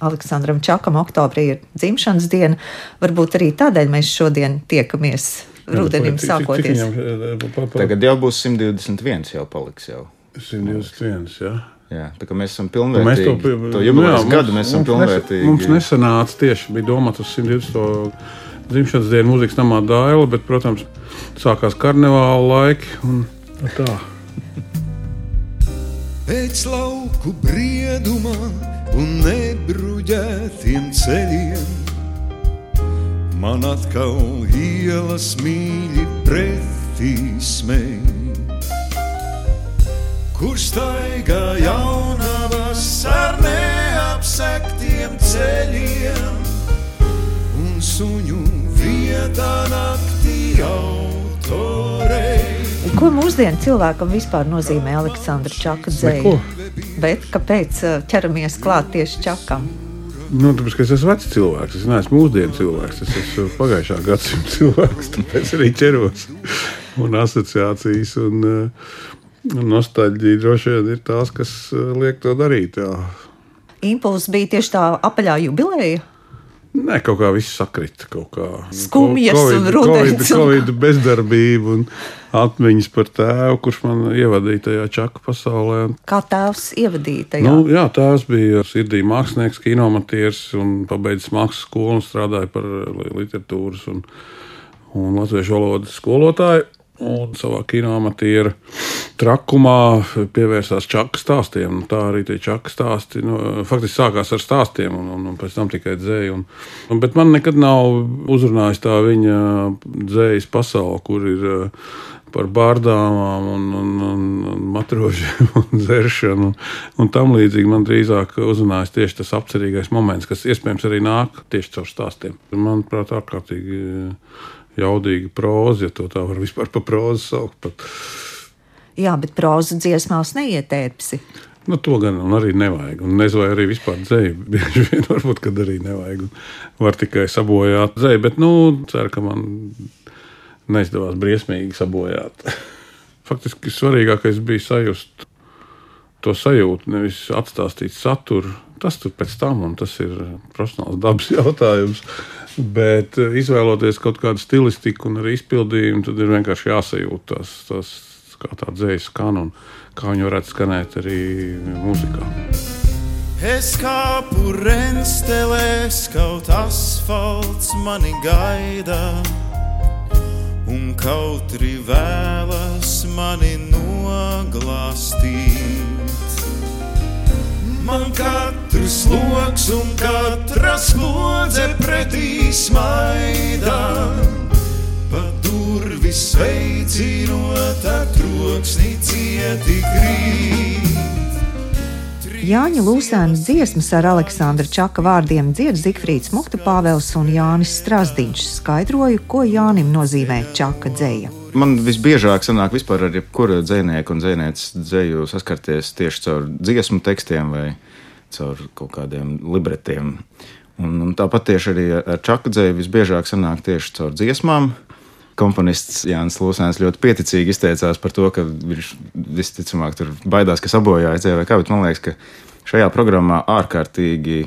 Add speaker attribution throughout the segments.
Speaker 1: Aleksandram Čakam oktobrī ir dzimšanas diena. Varbūt arī tādēļ mēs šodien tiekamies rudenim sākoties.
Speaker 2: Tagad jau būs 121, jau paliks jau.
Speaker 3: 121, jā.
Speaker 2: Jā, tā kā mēs esam pilnvērtīgi. Mēs to, jubilejas gadu mēs esam pilnvērtīgi.
Speaker 3: Mums nesanāca tieši, bija domāts uz 120. dzimšanas dienu mūzikas namā Dāila, bet, protams, sākās karnevāla laiki un tā.
Speaker 4: Pēc lauku brieduma un nebruģētiem ceļiem man atkal ielas mīļi pretī smēja kur staigā jaunavas ar neapsektiem ceļiem un suņu vietā naktī autorei.
Speaker 1: Ko mūsdienu cilvēkam vispār nozīmē Aleksandra Čaka dzēja? Bet kāpēc uh, ķeramies klāt tieši Čakam?
Speaker 3: Nu, tāpēc, es esmu vecs cilvēks, es neesmu mūsdienu cilvēks, es esmu pagājušā gadsimta cilvēks, tāpēc arī ķeros un asociācijas. Un, uh, Nostalģija droši vien ir tās, kas eh, liek to darīt. Jā.
Speaker 1: Impulss bija tieši tā apaļā jubileja.
Speaker 3: Nē, kaut kā viss sakrita.
Speaker 1: Skumjas COVID, un rudens.
Speaker 3: Covid, COVID bezdarbība un atmiņas par tēvu, kurš man ievadīja tajā čaku pasaulē.
Speaker 1: Kā tēvs ievadīja tajā?
Speaker 3: Nu, jā, tēvs bija sirdī mākslinieks, kinomatieris un pabeidzis mākslas skolu un strādāja par literatūras un, un latviešu valodas skolotāju un savā kinoamatieru trakumā pievērsās čakas stāstiem. Tā arī tie čakas stāsti nu, faktiski sākās ar stāstiem, un, un, un pēc tam tikai dzēja. Un, un, bet man nekad nav uzrunājis tā viņa dzējas pasaule, kur ir uh, par bārdām, un, un, un, un matrožiem un dzeršanu. Un, un tam līdzīgi man drīzāk uzrunājas tieši tas apcerīgais moments, kas iespējams arī nāk tieši caur stāstiem. Manuprāt, ārkārtīgi jaudīga próza, ja to tā var vispār par prózu saukt. Pat.
Speaker 1: Jā, bet próza dziesmās neietērpsi.
Speaker 3: Nu, to gan arī nevajag. Un nezinu, vai arī vispār dzēju. Bieži vien varbūt, kad arī nevajag. Un var tikai sabojāt dzēju, bet, nu, ceru, ka man neizdevās briesmīgi sabojāt. Faktiski svarīgākais bija sajust to sajūtu, nevis atstāstīt saturu. Tas tur pēc tam, un tas ir profesionāls dabas jautājums. Bet eh, izvēloties kaut kādu stilistiku un arī izpildījumu, tad ir vienkārši jāsajūt tas, tas kā tā dzējas skan un kā viņi varētu skanēt arī mūzikā.
Speaker 4: Es kāpu renstelēs, kaut asfalts mani gaida, un kautri vēlas mani noglāstīt. Man katrs loks un katra slodze pretī smaida. Pa durvis sveicinot, troksni cieti krīt.
Speaker 1: Jāņa Lūsēna dziesmas ar Aleksandra Čaka vārdiem dzied Zikfrīds Mukta Pāvels un Jānis Strasdiņš skaidroju, ko Jānim nozīmē Čaka dzēja.
Speaker 2: Man visbiežāk sanāk vispār ar jebkuru dzinieku un dzinieces dzēju saskarties tieši caur dziesmu tekstiem vai caur kaut kādiem libretiem. Un, un tāpat tieši arī ar čaku dzēju visbiežāk sanāk tieši caur dziesmām. Komponists Jānis Lūsēns ļoti pieticīgi izteicās par to, ka viņš visticamāk tur baidās, ka sabojāja dzēju vai kā, bet man liekas, ka šajā programmā ārkārtīgi,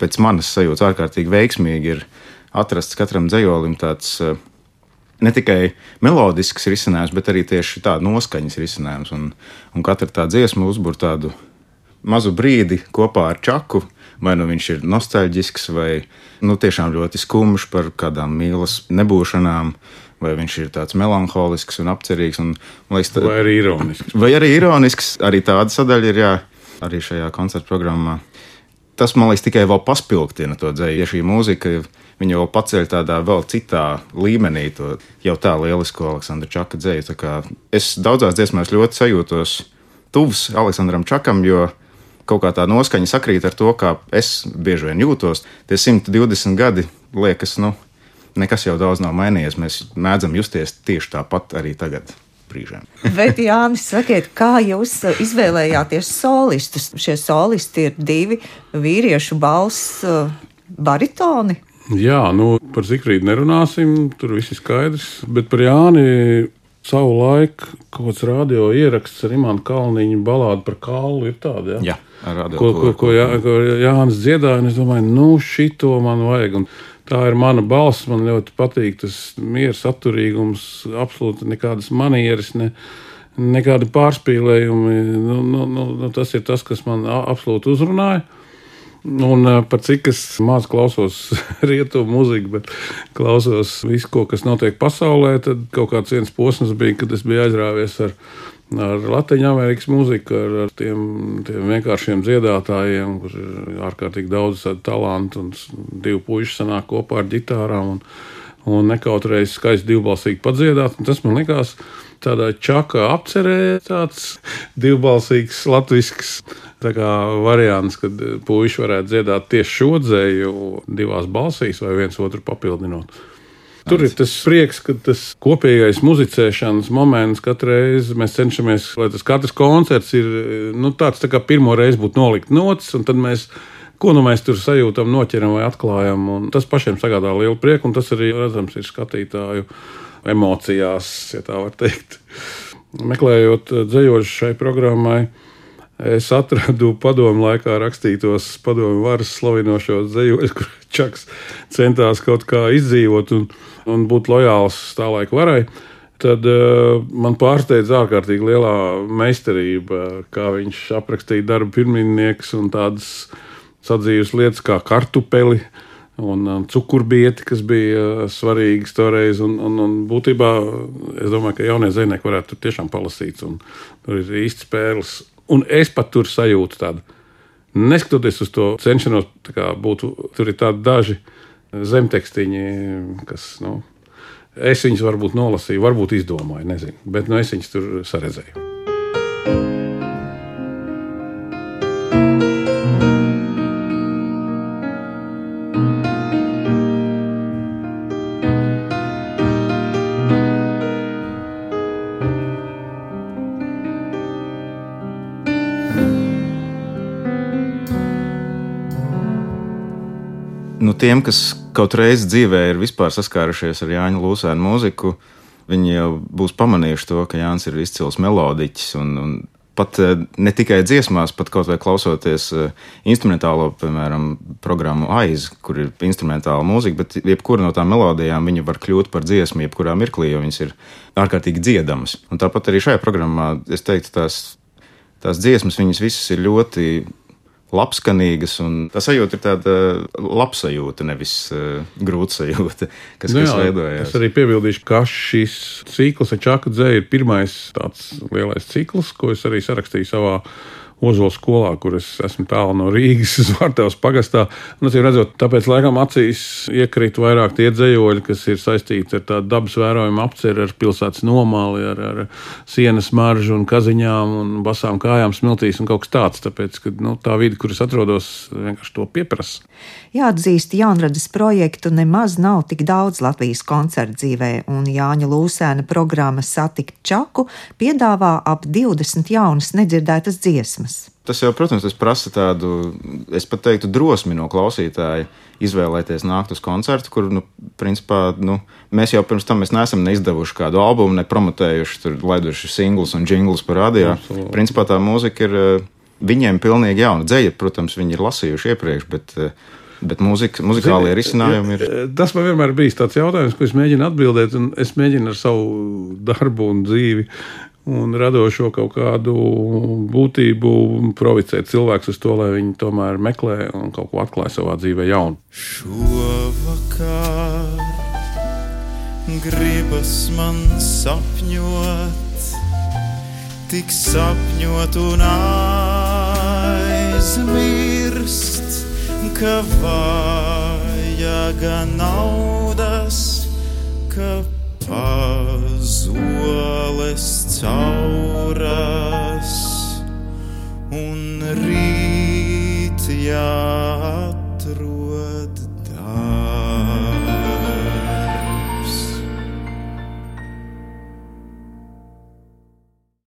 Speaker 2: pēc manas sajūtas, ārkārtīgi veiksmīgi ir atrasts katram dzējolim tāds uh, ne tikai melodisks risinājums, bet arī tieši tāda noskaņas risinājums. Un, un katra tā dziesma uzbūr tādu mazu brīdi kopā ar čaku. Vai nu viņš ir nostalģisks, vai nu, tiešām ļoti skumjš par kādām mīlas nebūšanām, vai viņš ir tāds melanholisks un apcerīgs. Un,
Speaker 3: liekas, tā, vai arī ironisks.
Speaker 2: Vai arī ironisks, arī tāda sadaļa ir jā, arī šajā koncerta programmā. Tas man liekas tikai vēl paspilgtina to dzēju, ja šī mūzika ir viņa jau paceļ tādā vēl citā līmenī, to jau tā lielisko Aleksandra Čaka dzēju. Es daudzās dziesmās ļoti sajūtos tuvs Aleksandram Čakam, jo kaut kā tā noskaņa sakrīt ar to, kā es bieži vien jūtos. Tie 120 gadi liekas, nu, nekas jau daudz nav mainījies. Mēs mēdzam justies tieši tāpat arī tagad. Brīžiem.
Speaker 1: Bet, Jānis, sakiet, kā jūs izvēlējāties solistus? Šie solisti ir divi vīriešu balss uh, baritoni.
Speaker 3: Jā, nu, par Zikrītu nerunāsim, tur viss ir skaidrs. Bet par Jāni savu laiku kaut kāds radio ieraksts ar Imants Kalniņu balādu par kaulu ir tāda.
Speaker 2: Ja? Jā,
Speaker 3: ko, ko, ko, Jā, ko Jānis dziedāja, un es domāju, nu, šito man vajag. Un tā ir mana balss, man ļoti patīk tas miers, atturīgums, absolūti nekādas manieres. Ne, Nekādi pārspīlējumi. Nu, nu, nu, nu, tas ir tas, kas man absolūti uzrunāja. Un par cik es maz klausos rietumu mūziku, bet klausos visu, ko, kas notiek pasaulē, tad kaut kāds viens posms bija, kad es biju aizrāvies ar ar Latvijas Amerikas mūziku, ar, ar tiem, tiem vienkāršiem dziedātājiem, kur ir ārkārtīgi daudz talantu un divi puiši sanāk kopā ar ģitārām un, un nekautrējas skaisti divbalsīgi padziedāt. Tas man likās tādā čakā apcerē tāds divbalsīgs latvisks variants, kad puiši varētu dziedāt tieši šo dzēju divās balsīs vai viens otru papildinot. Tur ir tas prieks, ka tas kopīgais muzicēšanas moments katru reizi mēs cenšamies, lai tas katrs koncerts ir nu, tāds, tā kā pirmo reizi būtu nolikt notis, un tad mēs. Ko nu mēs tur sajūtam, noķeram vai atklājam. Tas pašiem sagādā lielu prieku, un tas arī redzams ir skatītāju emocijās, ja tā var teikt. Meklējot dzējošu šai programmai, es atradu padomu laikā rakstītos padomu varas slavinošos dzējoļus, kur Čaks centās kaut kā izdzīvot. Un, un būt lojāls tā laika varai, tad uh, man pārsteidza ārkārtīgi lielā meistarība, kā viņš aprakstīja darbu pirminieks un tādas sadzīves lietas kā kartupeli. Un um, cukurbieti, kas bija uh, svarīgas toreiz. Un, un, un būtībā es domāju, ka jaunie zvejnieki varētu tur tiešām palasīt. Tur ir īsts pērls. Un es pat tur sajūtu tādu, neskatoties uz to cenšanos, kā būtu tur ir tādi daži zemtekstiņi, kas, nu, es viņus varbūt nolasīju, varbūt izdomāju, nezinu, bet nu, es viņus tur saredzēju.
Speaker 2: Tiem, kas kaut reizi dzīvē ir saskārušies ar Jāņa Lūsēnu mūziku, viņi jau būs pamanījuši to, ka Jānis ir izcils melodiķis. Un, un pat eh, ne tikai dziesmās, bet kaut vai klausoties eh, instrumentālo, piemēram, programmu AIZ, kur ir instrumentāla mūzika, bet jebkura no tām melodijām viņa var kļūt par dziesmu, jebkurā mirklī, jo viņas ir ārkārtīgi dziedamas. Un tāpat arī šajā programmā es teiktu, tās, tās dziesmas, viņas visas ir ļoti labskanīgas. Tā sajūta ir tāda labsajūta, nevis uh, grūta sajūta, kas, nu jā, kas veidojās.
Speaker 3: Es arī piebildīšu, ka šis cikls dzēju ir pirmais tāds lielais cikls, ko es arī sarakstīju savā Ozola skolā, kur es esmu tālu no Rīgas, Zvārtavas pagastā. Un, redzot, tāpēc laikam acīs iekrīt vairāk tie dzējoļi, kas ir saistīti ar tādu dabas vērojumu apceru, ar pilsētas nomāli, ar, ar sienas maržu un kaziņām un basām kājām smiltīs un kaut kas tāds. Tāpēc, ka nu, tā vide, kur es atrodos, vienkārši to pieprasa.
Speaker 1: Jāatzīst, jaunradas projektu nemaz nav tik daudz Latvijas koncertu dzīvē, un Jāņa Lūsēna programma Satikt Čaku piedāvā ap 20 jaunas nedzirdētas dziesmas.
Speaker 2: Tas jau, protams, tas prasa tādu, es pat teiktu, drosmi no klausītāja izvēlēties nākt uz koncertu, kur, nu, principā, nu, mēs jau pirms tam neesam neizdevuši kādu albumu, ne promotējuši, tur laiduši singlus un jinglus par radio. Absolutely. Principā tā mūzika ir eh, viņiem pilnīgi jauna. Dzēja, protams, viņi ir lasījuši iepriekš, bet uh, Bet mūzika, muzikālie risinājumi ir.
Speaker 3: Tas man vienmēr bijis tāds jautājums, ko es mēģinu atbildēt, un es mēģinu ar savu darbu un dzīvi un radošo kaut kādu būtību provocēt cilvēkus uz to, lai viņi tomēr meklē un kaut ko atklāj savā dzīvē jaunu. Šovakar gribas man sapņot, tik sapņot un aizmirst ka vajag naudas, ka pazoles cauras un